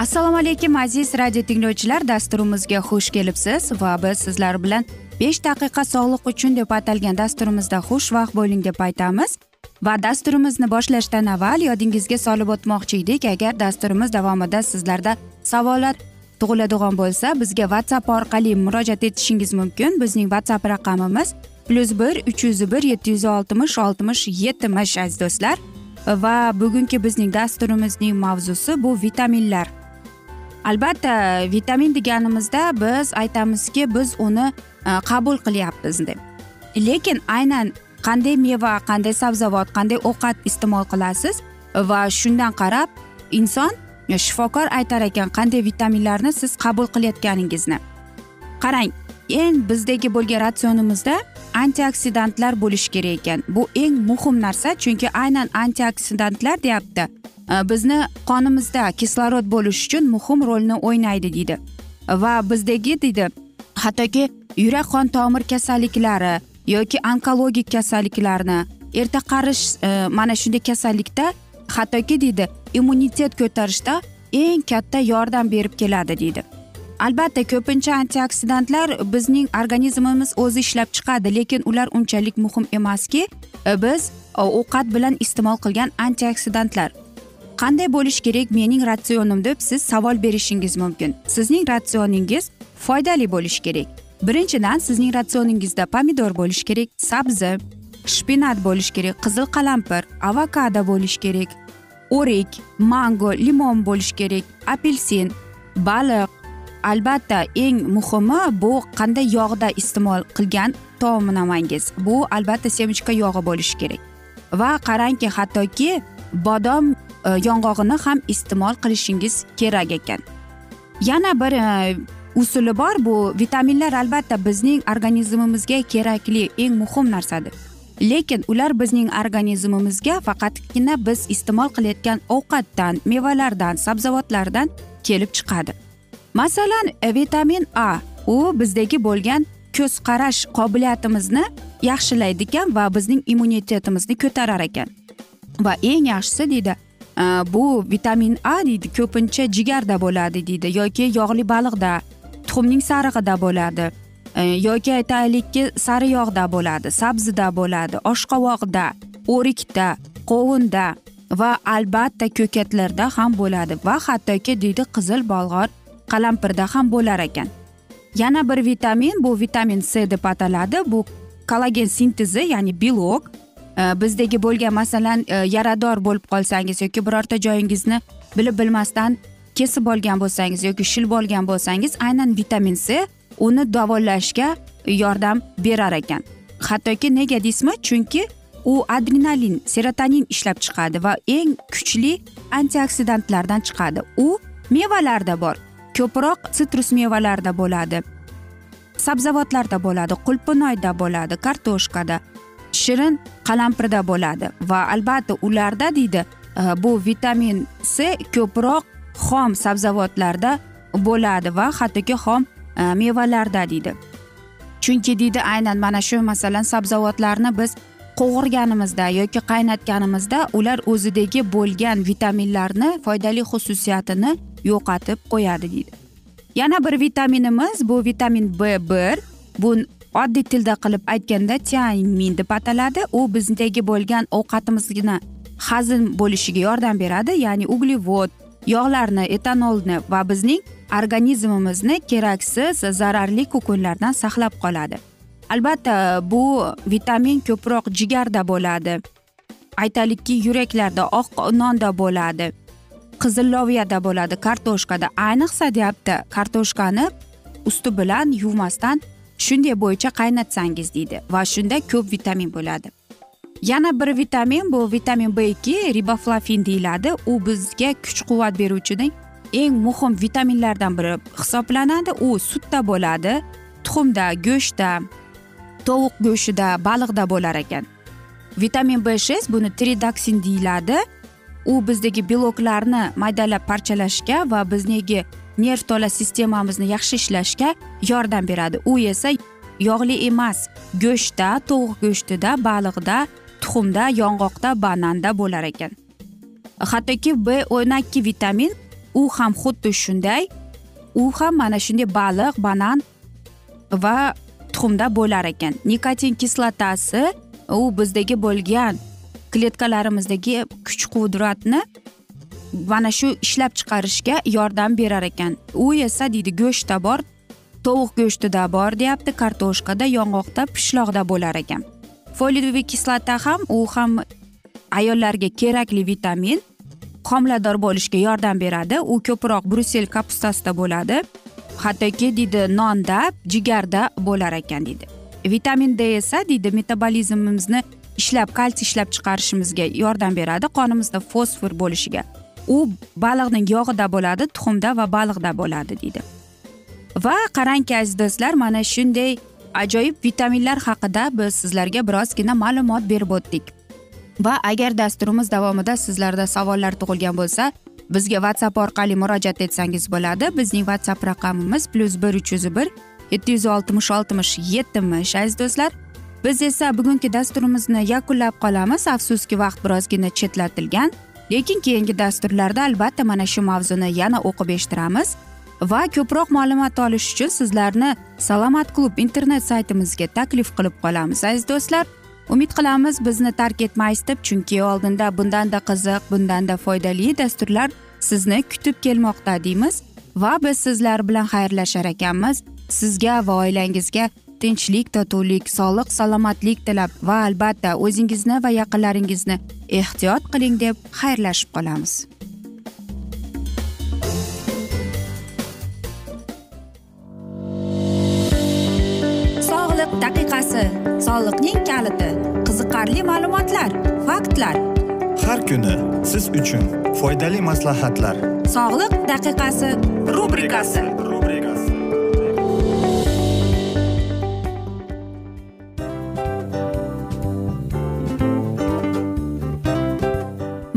assalomu alaykum aziz radio tinglovchilar. Dasturimizga xush kelibsiz va biz sizlar bilan besh daqiqa sog'liq uchun deb atalgan dasturimizda xushvaqt bo'ling deb aytamiz. Va dasturimizni boshlashdan avval yodingizga solib o'tmoqchi edik. Agar dasturimiz davomida sizlarda savollar tug'iladigan bo'lsa bizga whatsapp orqali murojaat etishingiz mumkin. Bizning whatsapp raqamimiz plyus bir uch yuz bir yetti yuz oltmish oltmish yetmish aziz do'stlar. Va bugungi bizning dasturimizning mavzusi bu vitaminlar. Albatta vitamin deganimizda biz aytamizki biz uni e, qabul qilyapmiz deb. Lekin aynan qanday meva qanday sabzavot qanday ovqat iste'mol qilasiz? Va shundan qarab inson e, shifokor aytar ekan qanday vitaminlarni siz qabul qilayotganingizni. Qarang eng bizdagi bo'lgan ratsionimizda antioksidantlar bo'lishi kerak ekan. Bu eng muhim narsa chunki aynan antioksidantlar deyapti. E, bizni qonimizda kislorod bo'lishi uchun muhim rolni o'ynaydi deydi. Va bizdagi deydi hattoki yurak qon tomir kasalliklari yoki onkologik kasalliklarni erta qarish e, mana shunday kasallikda hattoki deydi immunitet ko'tarishda eng katta yordam berib keladi deydi. Albatta ko'pincha antioksidantlar bizning organizmimiz o'zi ishlab chiqadi lekin ular unchalik muhim emaski. E, biz e, ovqat bilan iste'mol qilgan antioksidantlar. Qanday bo'lishi kerak mening ratsionim deb siz savol berishingiz mumkin. Sizning ratsioningiz foydali bo'lishi kerak. Birinchidan sizning ratsioningizda pomidor bo'lishi kerak sabzi shpinat bo'lishi kerak qizil qalampir avokado bo'lishi kerak o'rik mango limon bo'lishi kerak apelsin baliq albatta eng muhimi bu qanday yog'da iste'mol qilgan taomnomangiz bu albatta semechka yog'i bo'lishi kerak. Va qarangki hattoki bodom e, yong'og'ini ham iste'mol qilishingiz kerak ekan. Yana bir e, usuli bor bu vitaminlar albatta bizning organizmimizga kerakli eng muhim narsadir. Lekin ular bizning organizmimizga faqatgina biz iste'mol qilayotgan ovqatdan mevalardan sabzavotlardan kelib chiqadi. Masalan e vitamin a u bizdagi bo'lgan ko'z qarash qobiliyatimizni yaxshilaydi ekan va bizning immunitetimizni ko'tarar ekan. Va eng yaxshisi deydi e, bu vitamin a deydi ko'pincha jigarda bo'ladi deydi yoki yog'li baliqda tuxumning sarig'ida bo'ladi e, yoki aytaylikki sari yog'da bo'ladi sabzida bo'ladi oshqovoqda o'rikda qovunda va albatta ko'katlarda ham bo'ladi va hattoki deydi qizil bolg'or qalampirda ham bo'lar ekan. Yana bir vitamin bu vitamin c deb ataladi. Bu kollagen sintezi ya'ni belok e, bizdagi bo'lgan masalan e, yarador bo'lib qolsangiz yoki birorta joyingizni bilib bilmasdan kesib olgan bo'lsangiz yoki shilib olgan bo'lsangiz aynan vitamin c uni davolashga yordam berar ekan. Hattoki nega deysizmi chunki u adrenalin serotonin ishlab chiqadi va eng kuchli antioksidantlardan chiqadi. U mevalarda bor. Ko'proq sitrus mevalarida bo'ladi. Sabzavotlarda bo'ladi qulpinoyda bo'ladi kartoshkada shirin qalampirda bo'ladi va albatta ularda deydi e, bu vitamin c ko'proq xom sabzavotlarda bo'ladi va hattoki xom e, mevalarda deydi. Chunki deydi aynan mana shu masalan sabzavotlarni biz qovurganimizda yoki qaynatganimizda ular o'zidagi bo'lgan vitaminlarni foydali xususiyatini yo'qotib qo'yadi deydi. Yana bir vitaminimiz bu vitamin b bir bu oddiy tilda qilib aytganda tiamin deb ataladi. U bizdagi bo'lgan ovqatimizni hazm bo'lishiga yordam beradi ya'ni uglevod yog'larni etanolni va bizning organizmimizni keraksiz zararli kukunlardan saqlab qoladi. Albatta bu vitamin ko'proq jigarda bo'ladi. Aytaylikki yuraklarda oq nonda bo'ladi. Qizilloviyada bo'ladi. Kartoshkada ayniqsa deyapti. Kartoshkani usti bilan yuvmasdan shunday bo'yicha qaynatsangiz deydi va shunda ko'p vitamin bo'ladi. Yana bir vitamin bu vitamin b ikki riboflavin deyiladi. U bizga kuch quvvat beruvchining eng muhim vitaminlardan biri hisoblanadi. U sutda bo'ladi tuxumda go'shtda tovuq go'shtida baliqda bo'lar ekan. Vitamin b shest buni tridaksin deyiladi. U bizdagi beloklarni maydalab parchalashga va bizniki nerv tola sistemamizni yaxshi ishlashga yordam beradi. U esa yog'li emas go'shtda tovuq go'shtida baliqda tuxumda yong'oqda bananda bo'lar ekan. Hattoki b o'n ikki vitamin u ham xuddi shunday. U ham mana shunday baliq banan va tuxumda bo'lar ekan. Nikotin kislotasi u bizdagi bo'lgan kletkalarimizdagi kuch qudratni mana shu ishlab chiqarishga yordam berar ekan. U esa deydi go'shtda bor tovuq go'shtida bor deyapti kartoshkada yong'oqda pishloqda bo'lar ekan. Foliyaviy kislota ham u ham ayollarga kerakli vitamin homilador bo'lishga yordam beradi. U ko'proq brusel kapustasida bo'ladi. Hattoki deydi nonda jigarda bo'lar ekan deydi. Vitamin d esa deydi metabolizmimizni ishlab kalsiy ishlab chiqarishimizga yordam beradi. Qonimizda fosfor bo'lishiga. U baliqning yog'ida bo'ladi tuxumda va baliqda bo'ladi deydi. Va qarangki aziz do'stlar mana shunday ajoyib vitaminlar haqida biz sizlarga birozgina ma'lumot berib o'tdik. Va agar dasturimiz davomida sizlarda savollar tug'ilgan bo'lsa bizga whatsapp orqali murojaat etsangiz bo'ladi. Bizning whatsapp raqamimiz plyus bir uch yuz bir yetti yuz oltmish oltmish yetmish aziz do'stlar. Biz esa bugungi dasturimizni yakunlab qolamiz. Afsuski vaqt birozgina chetlatilgan lekin keyingi dasturlarda albatta mana shu mavzuni yana o'qib eshittiramiz va ko'proq ma'lumot olish uchun sizlarni salomat klub internet saytimizga taklif qilib qolamiz aziz do'stlar. Umid qilamiz bizni tark etmaysiz deb chunki oldinda bundanda qiziq bundanda foydali dasturlar sizni kutib kelmoqda deymiz. Va biz sizlar bilan xayrlashar ekanmiz. Sizga va oilangizga tinchlik totuvlik sog'lik salomatlik tilab va albatta o'zingizni va yaqinlaringizni ehtiyot qiling deb xayrlashib qolamiz. Sog'liq daqiqasi soliqning kaliti qiziqarli ma'lumotlar faktlar. Har kuni siz uchun foydali maslahatlar. Sog'liq daqiqasi rubrikasi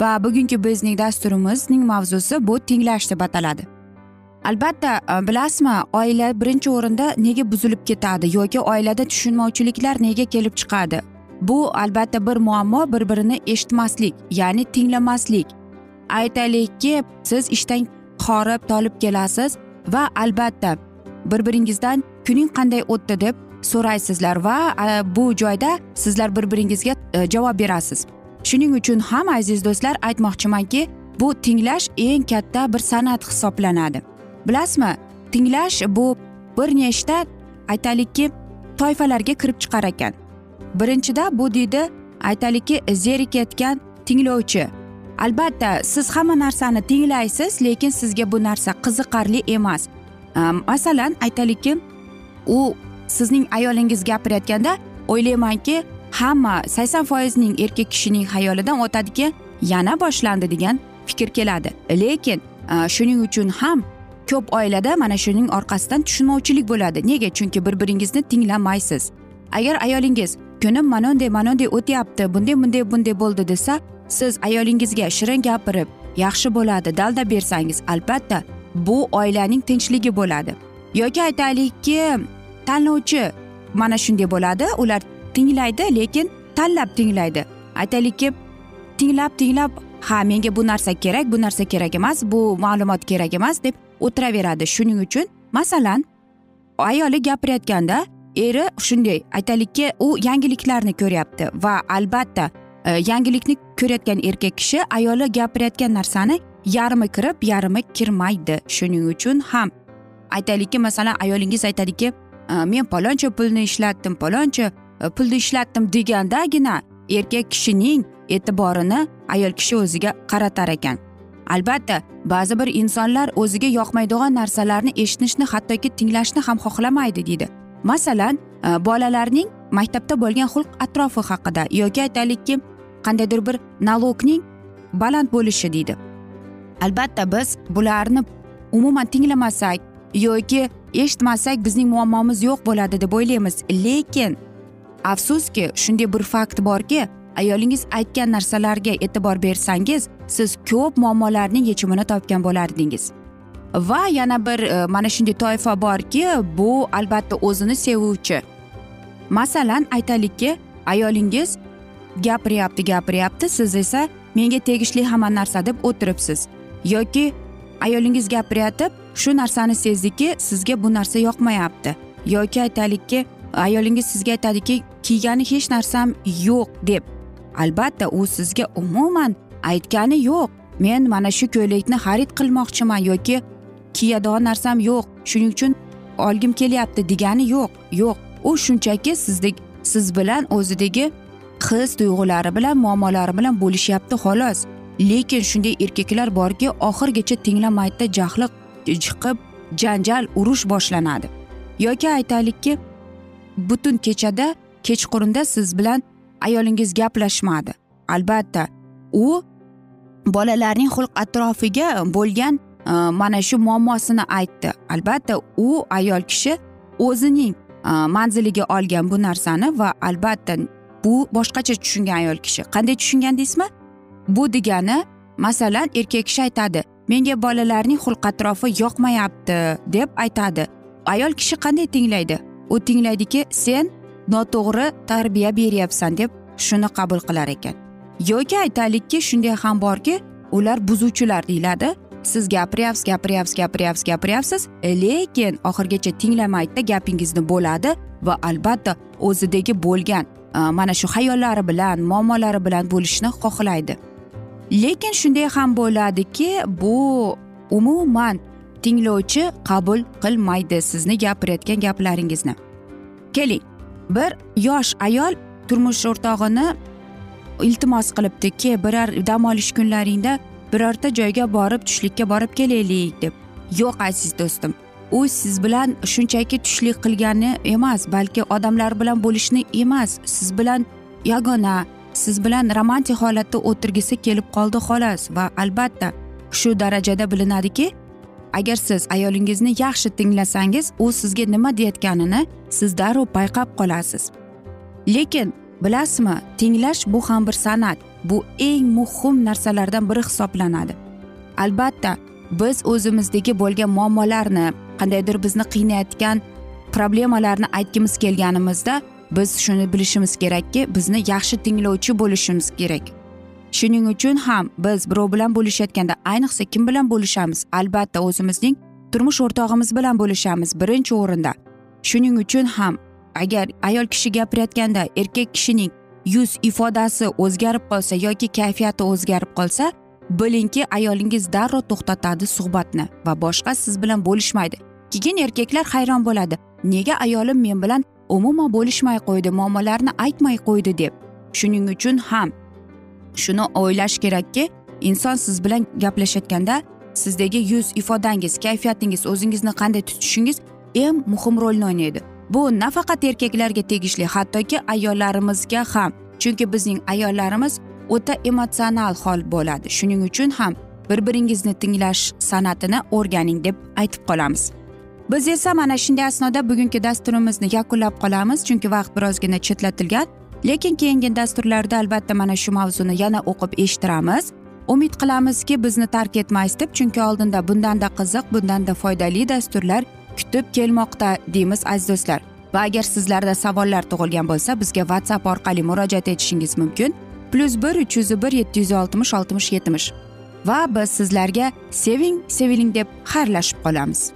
Va bugungi bizning dasturimizning mavzusi bu tinglash deb ataladi. Albatta e, bilasizmi oila birinchi o'rinda nega buzilib ketadi yoki oilada tushunmovchiliklar nega kelib chiqadi? Bu albatta bir muammo bir birini eshitmaslik ya'ni tinglamaslik. Aytaylikki siz ishdan horib tolib kelasiz va albatta bir biringizdan kuning qanday o'tdi deb so'raysizlar va e, bu joyda sizlar bir biringizga e, javob berasiz. Shuning uchun ham aziz do'stlar aytmoqchimanki bu tinglash eng katta bir san'at hisoblanadi. Bilasizmi tinglash bu bir nechta aytaylikki toifalarga kirib chiqar ekan. Birinchida bu deydi aytaylikki zerikayotgan tinglovchi. Albatta siz hamma narsani tinglaysiz lekin sizga bu narsa qiziqarli emas. Masalan aytaylikki u sizning ayolingiz gapirayotganda o'ylaymanki hamma sakson foizning erkak kishining xayolidan o'tadiki yana boshlandi degan fikr keladi. Lekin e, shuning uchun ham ko'p oilada mana shuning orqasidan tushunmovchilik bo'ladi. Nega? Chunki bir biringizni tinglamaysiz. Agar ayolingiz kunim manonday manonday o'tyapti bunday bunday bunday bo'ldi desa siz ayolingizga shirin gapirib yaxshi bo'ladi dalda bersangiz albatta bu oilaning tinchligi bo'ladi. Yoki aytaylikki tanlovchi mana shunday bo'ladi ular tinglaydi lekin tanlab tinglaydi. Aytaylikki tinglab tinglab ha menga bu narsa kerak bu narsa kerak emas bu ma'lumot kerak emas deb o'tiraveradi. Shuning uchun masalan ayoli gapirayotganda eri shunday aytaylikki u yangiliklarni ko'ryapti va albatta e, yangilikni ko'rayotgan erkak kishi ayoli gapirayotgan narsani yarmi kirib yarmi kirmaydi. Shuning uchun ham aytaylikki masalan ayolingiz aytadiki e, men paloncha pulni ishlatdim paloncha pulni ishlatdim degandagina erkak kishining e'tiborini ayol kishi o'ziga qaratar ekan albatta ba'zi bir insonlar o'ziga yoqmaydigan narsalarni eshitishni hattoki tinglashni ham xohlamaydi deydi masalan bolalarning maktabda bo'lgan xulq atrofi haqida yoki aytaylikki qandaydir bir nalogning baland bo'lishi deydi albatta biz bularni umuman tinglamasak yoki eshitmasak bizning muammomiz yo'q bo'ladi deb o'ylaymiz lekin afsuski shunday bir fakt borki ayolingiz aytgan narsalarga e'tibor bersangiz siz ko'p muammolarning yechimini topgan bo'lardingiz. Va yana bir e, mana shunday toifa borki bu albatta o'zini sevuvchi. Masalan aytaylikki ayolingiz gapiryapti gapiryapti siz esa menga tegishli hamma narsa deb o'tiribsiz. Yoki ayolingiz gapirayotib shu narsani sezdiki sizga bu narsa yoqmayapti. Yoki aytaylikki ayolingiz sizga aytadiki kiygani hech narsam yo'q deb. Albatta u sizga umuman aytgani yo'q. Men mana shu ko'ylakni xarid qilmoqchiman yoki kiyadigan narsam yo'q. Shuning uchun olgim kelyapti degani yo'q yo'q. U shunchaki sizdek siz bilan o'zidagi his tuyg'ulari bilan muammolari bilan bo'lishyapti xolos. Lekin shunday erkaklar borki oxirigacha tinglamaydi jahli chiqib janjal urush boshlanadi. Yoki aytaylikki butun kechada kechqurunda siz bilan ayolingiz gaplashmadi. Albatta u bolalarning xulq atrofiga bo'lgan e, mana shu muammosini aytdi. Albatta u ayol kishi o'zining e, manziliga olgan bu narsani va albatta bu boshqacha tushungan ayol kishi. Qanday tushungan deysizmi? Bu degani masalan erkak kishi aytadi menga bolalarning xulq atrofi yoqmayapti deb aytadi. Ayol kishi qanday tinglaydi? U tinglaydiki sen noto'g'ri tarbiya beryapsan deb shuni qabul qilar ekan. Yoki aytaylikki shunday ham borki ular buzuvchilar deyiladi. Siz gapiryapsiz gapiryapsiz gapiryapsiz gapiryapsiz lekin oxirigacha tinglamaydi gapingizni bo'ladi va albatta o'zidagi bo'lgan e, mana shu hayollari bilan muammolari bilan bo'lishni xohlaydi. Lekin shunday ham bo'ladiki bu umuman tinglovchi qabul qilmaydi sizni gapirayotgan gaplaringizni. Keling bir yosh ayol turmush o'rtog'ini iltimos qilibdiki biror dam olish kunlaringda birorta joyga borib tushlikka borib kelaylik deb. Yo'q aziz do'stim u siz bilan shunchaki tushlik qilgani emas balki odamlar bilan bo'lishni emas. Siz bilan yagona siz bilan romantik holatda o'tirgisi kelib qoldi xolos va albatta shu darajada bilinadiki agar siz ayolingizni yaxshi tinglasangiz u sizga nima deyayotganini siz darrov payqab qolasiz. Lekin bilasizmi tinglash bu ham bir san'at. Bu eng muhim narsalardan biri hisoblanadi. Albatta biz o'zimizdagi bo'lgan muammolarni qandaydir bizni qiynayotgan problemalarni aytgimiz kelganimizda biz shuni bilishimiz kerakki bizni yaxshi tinglovchi bo'lishimiz kerak. Shuning uchun ham biz birov bilan bo'lishayotganda ayniqsa kim bilan bo'lishamiz? Albatta o'zimizning turmush o'rtog'imiz bilan bo'lishamiz birinchi o'rinda. Shuning uchun ham agar ayol kishi gapirayotganda erkak kishining yuz ifodasi o'zgarib qolsa yoki kayfiyati o'zgarib qolsa bilingki ayolingiz darrov to'xtatadi suhbatni va boshqa siz bilan bo'lishmaydi. Keyin erkaklar hayron bo'ladi. Nega ayolim men bilan umuman bo'lishmay qo'ydi muammolarni aytmay qo'ydi deb. Shuning uchun ham shuni o'ylash kerakki inson siz bilan gaplashayotganda sizdagi yuz ifodangiz kayfiyatingiz o'zingizni qanday tutishingiz eng muhim rolni o'ynaydi. Bu nafaqat erkaklarga tegishli hattoki ayollarimizga ham chunki bizning ayollarimiz o'ta emotsional hol bo'ladi. Shuning uchun ham bir biringizni tinglash san'atini o'rganing deb aytib qolamiz. Biz esa mana shunday asnoda bugungi dasturimizni yakunlab qolamiz chunki vaqt birozgina chetlatilgan. Lekin keyingi dasturlarda albatta mana shu mavzuni yana o'qib eshittiramiz. Umid qilamizki bizni tark etmaysiz deb chunki oldinda bundanda qiziq bundanda foydali dasturlar kutib kelmoqda deymiz aziz do'stlar. Va agar sizlarda savollar tug'ilgan bo'lsa bizga whatsapp orqali murojaat etishingiz mumkin. Plyus bir uch yuz bir yetti yuz oltmish oltmish yetmish. Va biz sizlarga seving seviling deb xayrlashib qolamiz.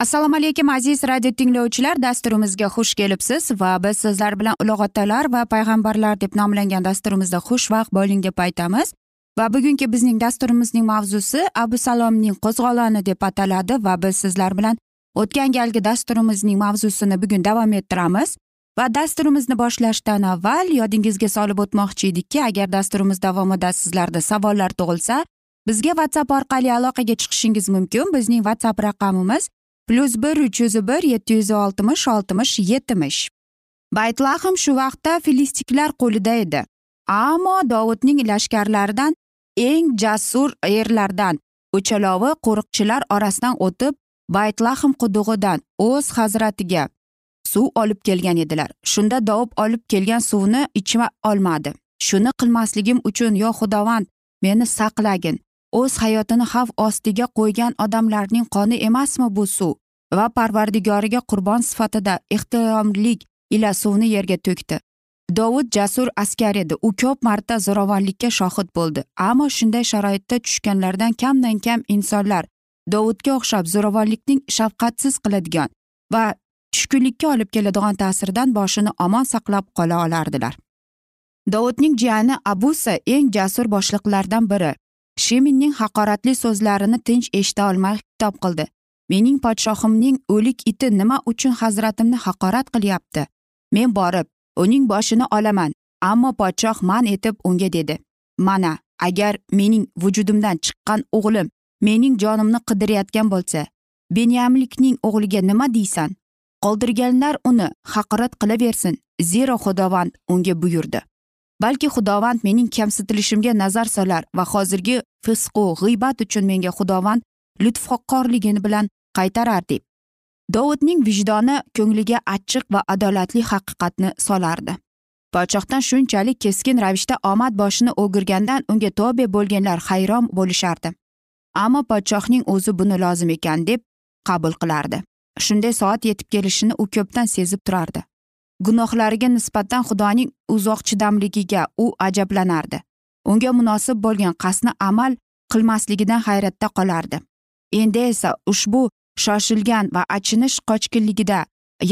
Assalomu alaykum aziz radio tinglovchilar. Dasturimizga xush kelibsiz va biz sizlar bilan ulug' otalar va payg'ambarlar deb nomlangan dasturimizda xushvaqt bo'ling deb aytamiz. Va bugungi bizning dasturimizning mavzusi abu salomning qo'zg'oloni deb ataladi va biz sizlar bilan o'tgan galgi dasturimizning mavzusini bugun davom ettiramiz. Va dasturimizni boshlashdan avval yodingizga solib o'tmoqchi edikki agar dasturimiz davomida sizlarda savollar tug'ilsa bizga whatsapp orqali aloqaga chiqishingiz mumkin. Bizning whatsapp raqamimiz plyus bir uch yuz bir yetti yuz oltmish oltmish yetmish baytlahm shu vaqtda filistiklar qo'lida edi ammo dovudning lashkarlaridan eng jasur erlardan o'chalovi qo'riqchilar orasidan o'tib baytlahm qudug'idan o'z hazratiga suv olib kelgan edilar shunda dovub olib kelgan suvni ichma olmadi shuni qilmasligim uchun yo xudovand meni saqlagin o'z hayotini xavf ostiga qo'ygan odamlarning qoni emasmi bu suv? Va parvardigoriga qurbon sifatida ehtiromlik ila suvni yerga to'kdi. Dovud jasur askar edi. U ko'p marta zo'ravonlikka shohid bo'ldi. Ammo shunday sharoitda tushganlardan kamdan kam insonlar dovudga o'xshab zo'ravonlikning shafqatsiz qiladigan va tushkunlikka olib keladigan ta'siridan boshini omon saqlab qola olardilar. Dovudning jiyani abusa eng jasur boshliqlardan biri. Sheminning haqoratli so'zlarini tinch eshita olmay kitob qildi. Mening podshohimning o'lik iti nima uchun hazratimni haqorat qilyapti? Men borib uning boshini olaman ammo podshoh man etib unga dedi. Mana agar mening vujudimdan chiqqan o'g'lim mening jonimni qidirayotgan bo'lsa benyamlikning o'g'liga nima deysan? Qoldirganlar uni haqorat qilaversin zero xudovand unga buyurdi. Balki xudovand mening kamsitilishimga nazar solar va hozirgi fisqu g'iybat uchun menga xudovand lutfqorligini bilan qaytarar deb. Dovudning vijdoni ko'ngliga achchiq va adolatli haqiqatni solardi. Podshohdan shunchalik keskin ravishda omad boshini o'girgandan unga tobe bo'lganlar hayron bo'lishardi. Ammo podshohning o'zi buni lozim ekan deb qabul qilardi. Shunday soat yetib kelishini u ko'pdan sezib turardi. Gunohlariga nisbatan xudoning uzoq chidamligiga u ajablanardi. Unga munosib bo'lgan qasdni amal qilmasligidan hayratda qolardi. Endi esa ushbu shoshilgan va achinish qochqinligida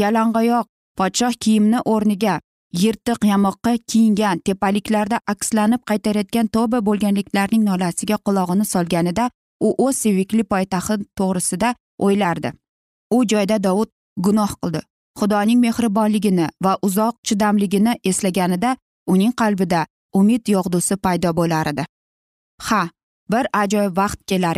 yalangoyoq podshoh kiyimni o'rniga yirtiq yamoqqa kiyingan tepaliklarda akslanib qaytarayotgan toba bo'lganliklarning nolasiga qulog'ini solganida u o'z sevikli poytaxti to'g'risida o'ylardi. U joyda dovud gunoh qildi. Xudoning mehribonligini va uzoq chidamligini eslaganida uning qalbida umid yog'dusi paydo bo'lar edi. Ha bir ajoyib vaqt kelar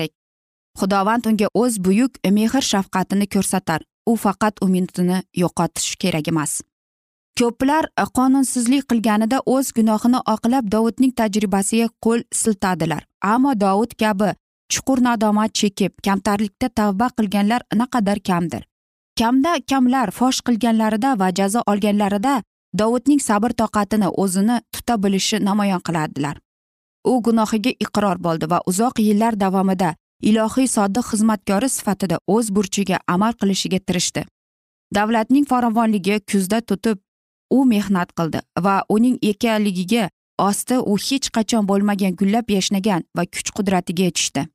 xudovand unga o'z buyuk mehr shafqatini ko'rsatar u faqat umidini yo'qotish kerak emas. Ko'plar qonunsizlik qilganida o'z gunohini oqlab dovudning tajribasiga qo'l siltadilar. Ammo dovud kabi chuqur nadomat chekib kamtarlikda tavba qilganlar naqadar kamdir. Kamda kamlar fosh qilganlarida va jazo olganlarida dovudning sabr toqatini o'zini tuta bilishi namoyon qiladilar u gunohiga iqror bo'ldi va uzoq yillar davomida ilohiy sodiq xizmatkori sifatida o'z burchiga amal qilishiga tirishdi. Davlatning farovonligi kuzda tutib u mehnat qildi va uning ekanligiga osti u hech qachon bo'lmagan gullab yashnagan va kuch qudratiga yetishdi.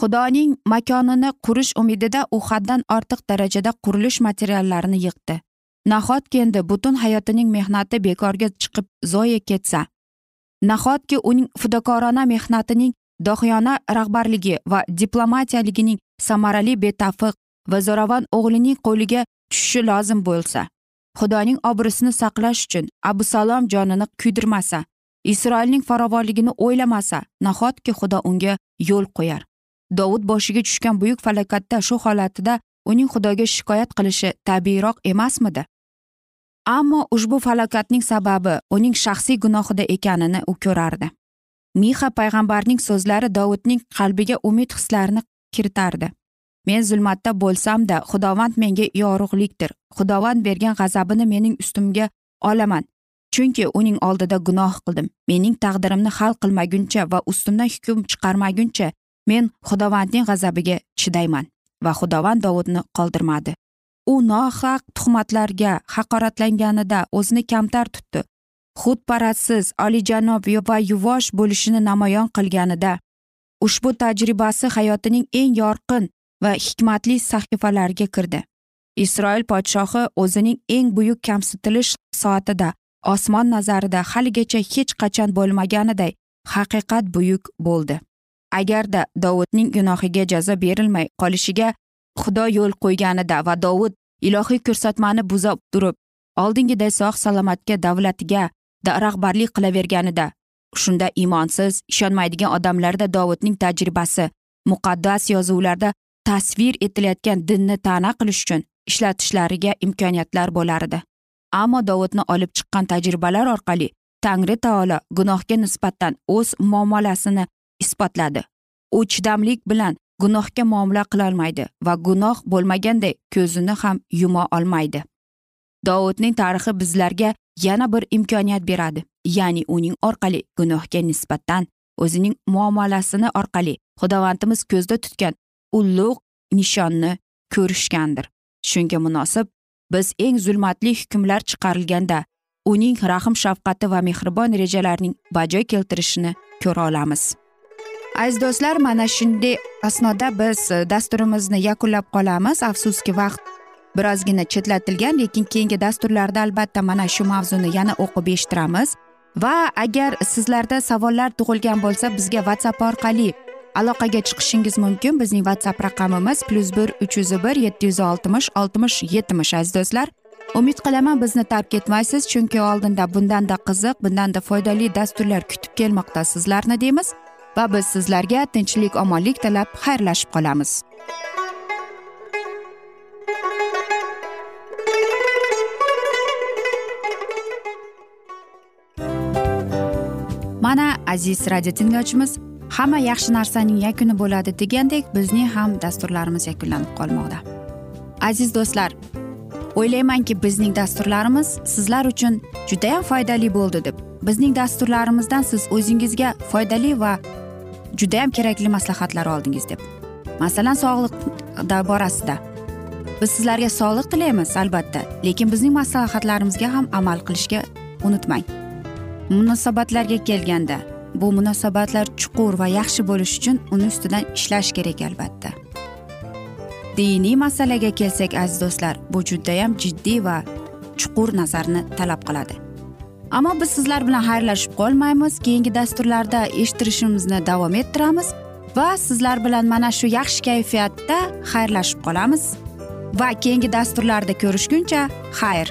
Xudoning makonini qurish umidida u haddan ortiq darajada qurilish materiallarini yig'di nahotki endi butun hayotining mehnati bekorga chiqib zoye ketsa? Nahotki uning fidokorona mehnatining dohiyona rahbarligi va diplomatiyaligining samarali betafiq va zo'ravon o'g'lining qo'liga tushishi lozim bo'lsa? Xudoning obro'sini saqlash uchun abu salom jonini kuydirmasa? Isroilning farovonligini o'ylamasa? Nahotki xudo unga yo'l qo'yar? Dovud boshiga tushgan buyuk falokatda shu holatida uning xudoga shikoyat qilishi tabiiyroq emasmidi? Ammo ushbu falokatning sababi uning shaxsiy gunohida ekanini u ko'rardi. Mixa payg'ambarning so'zlari dovudning qalbiga umid hislarini kiritardi. Men zulmatda bo'lsamda xudovand menga yorug'likdir. Xudovand bergan g'azabini mening ustimga olaman. Chunki uning oldida gunoh qildim. Mening taqdirimni hal qilmaguncha va ustimdan hukm chiqarmaguncha men xudovandning g'azabiga chidayman va xudovand dovudni qoldirmadi. U nohaq tuhmatlarga haqoratlanganida o'zini kamtar tutdi. Xudparazsiz olijanob va yuvosh bo'lishini namoyon qilganida ushbu tajribasi hayotining eng yorqin va hikmatli sahifalariga kirdi. Isroil podshohi o'zining eng buyuk kamsitilish soatida osmon nazarida haligacha hech qachon bo'lmaganiday haqiqat buyuk bo'ldi. Agarda dovudning gunohiga jazo berilmay qolishiga xudo yo'l qo'yganida va dovud ilohiy ko'rsatmani buza turib oldingiday sog' salomatga davlatiga rahbarlik qilaverganida shunda imonsiz ishonmaydigan odamlarda dovudning tajribasi muqaddas yozuvlarda tasvir etilayotgan dinni ta'na qilish uchun ishlatishlariga imkoniyatlar bo'lar edi ammo dovudni olib chiqqan tajribalar orqali tangri taolo gunohga nisbatan o'z muomalasini isbotladi. U chidamlik bilan gunohga muomala qilolmaydi va gunoh bo'lmaganday ko'zini ham yuma olmaydi. Dovudning tarixi bizlarga yana bir imkoniyat beradi ya'ni uning orqali gunohga nisbatan o'zining muomalasini orqali xudovandimiz ko'zda tutgan ulug' nishonni ko'rishgandir. Shunga munosib biz eng zulmatli hukmlar chiqarilganda uning rahm shafqati va mehribon rejalarining bajo keltirishini ko'ra olamiz. Aziz do'stlar mana shunday asnoda biz e, dasturimizni yakunlab qolamiz. Afsuski vaqt birozgina chetlatilgan lekin keyingi dasturlarda albatta mana shu mavzuni yana o'qib eshittiramiz. Va agar sizlarda savollar tug'ilgan bo'lsa bizga whatsapp orqali aloqaga chiqishingiz mumkin. Bizning whatsapp raqamimiz plyus bir uch yuz bir yetti yuz oltmish oltmish yetmish aziz do'stlar. Umid qilaman bizni tark etmaysiz chunki oldinda bundanda qiziq bundanda foydali dasturlar kutib kelmoqda sizlarni deymiz. Va biz sizlarga tinchlik omonlik tilab xayrlashib qolamiz. Mana aziz radio tinglovchimiz hamma yaxshi narsaning yakuni bo'ladi degandek bizning ham dasturlarimiz yakunlanib qolmoqda. Aziz do'stlar o'ylaymanki bizning dasturlarimiz sizlar uchun judayam foydali bo'ldi deb bizning dasturlarimizdan siz o'zingizga foydali va judayam kerakli maslahatlar oldingiz deb. Masalan sog'liq borasida. Biz sizlarga sog'liq tilaymiz albatta lekin bizning maslahatlarimizga ham amal qilishga unutmang. Munosabatlarga kelganda bu munosabatlar chuqur va yaxshi bo'lishi uchun uni ustidan ishlash kerak albatta. Diniy masalaga kelsak aziz do'stlar bu judayam jiddiy va chuqur nazarni talab qiladi. Ammo biz sizlar bilan xayrlashib qolmaymiz. Keyingi dasturlarda eshittirishimizni davom ettiramiz va sizlar bilan mana shu yaxshi kayfiyatda xayrlashib qolamiz. Va keyingi dasturlarda ko'rishguncha xayr.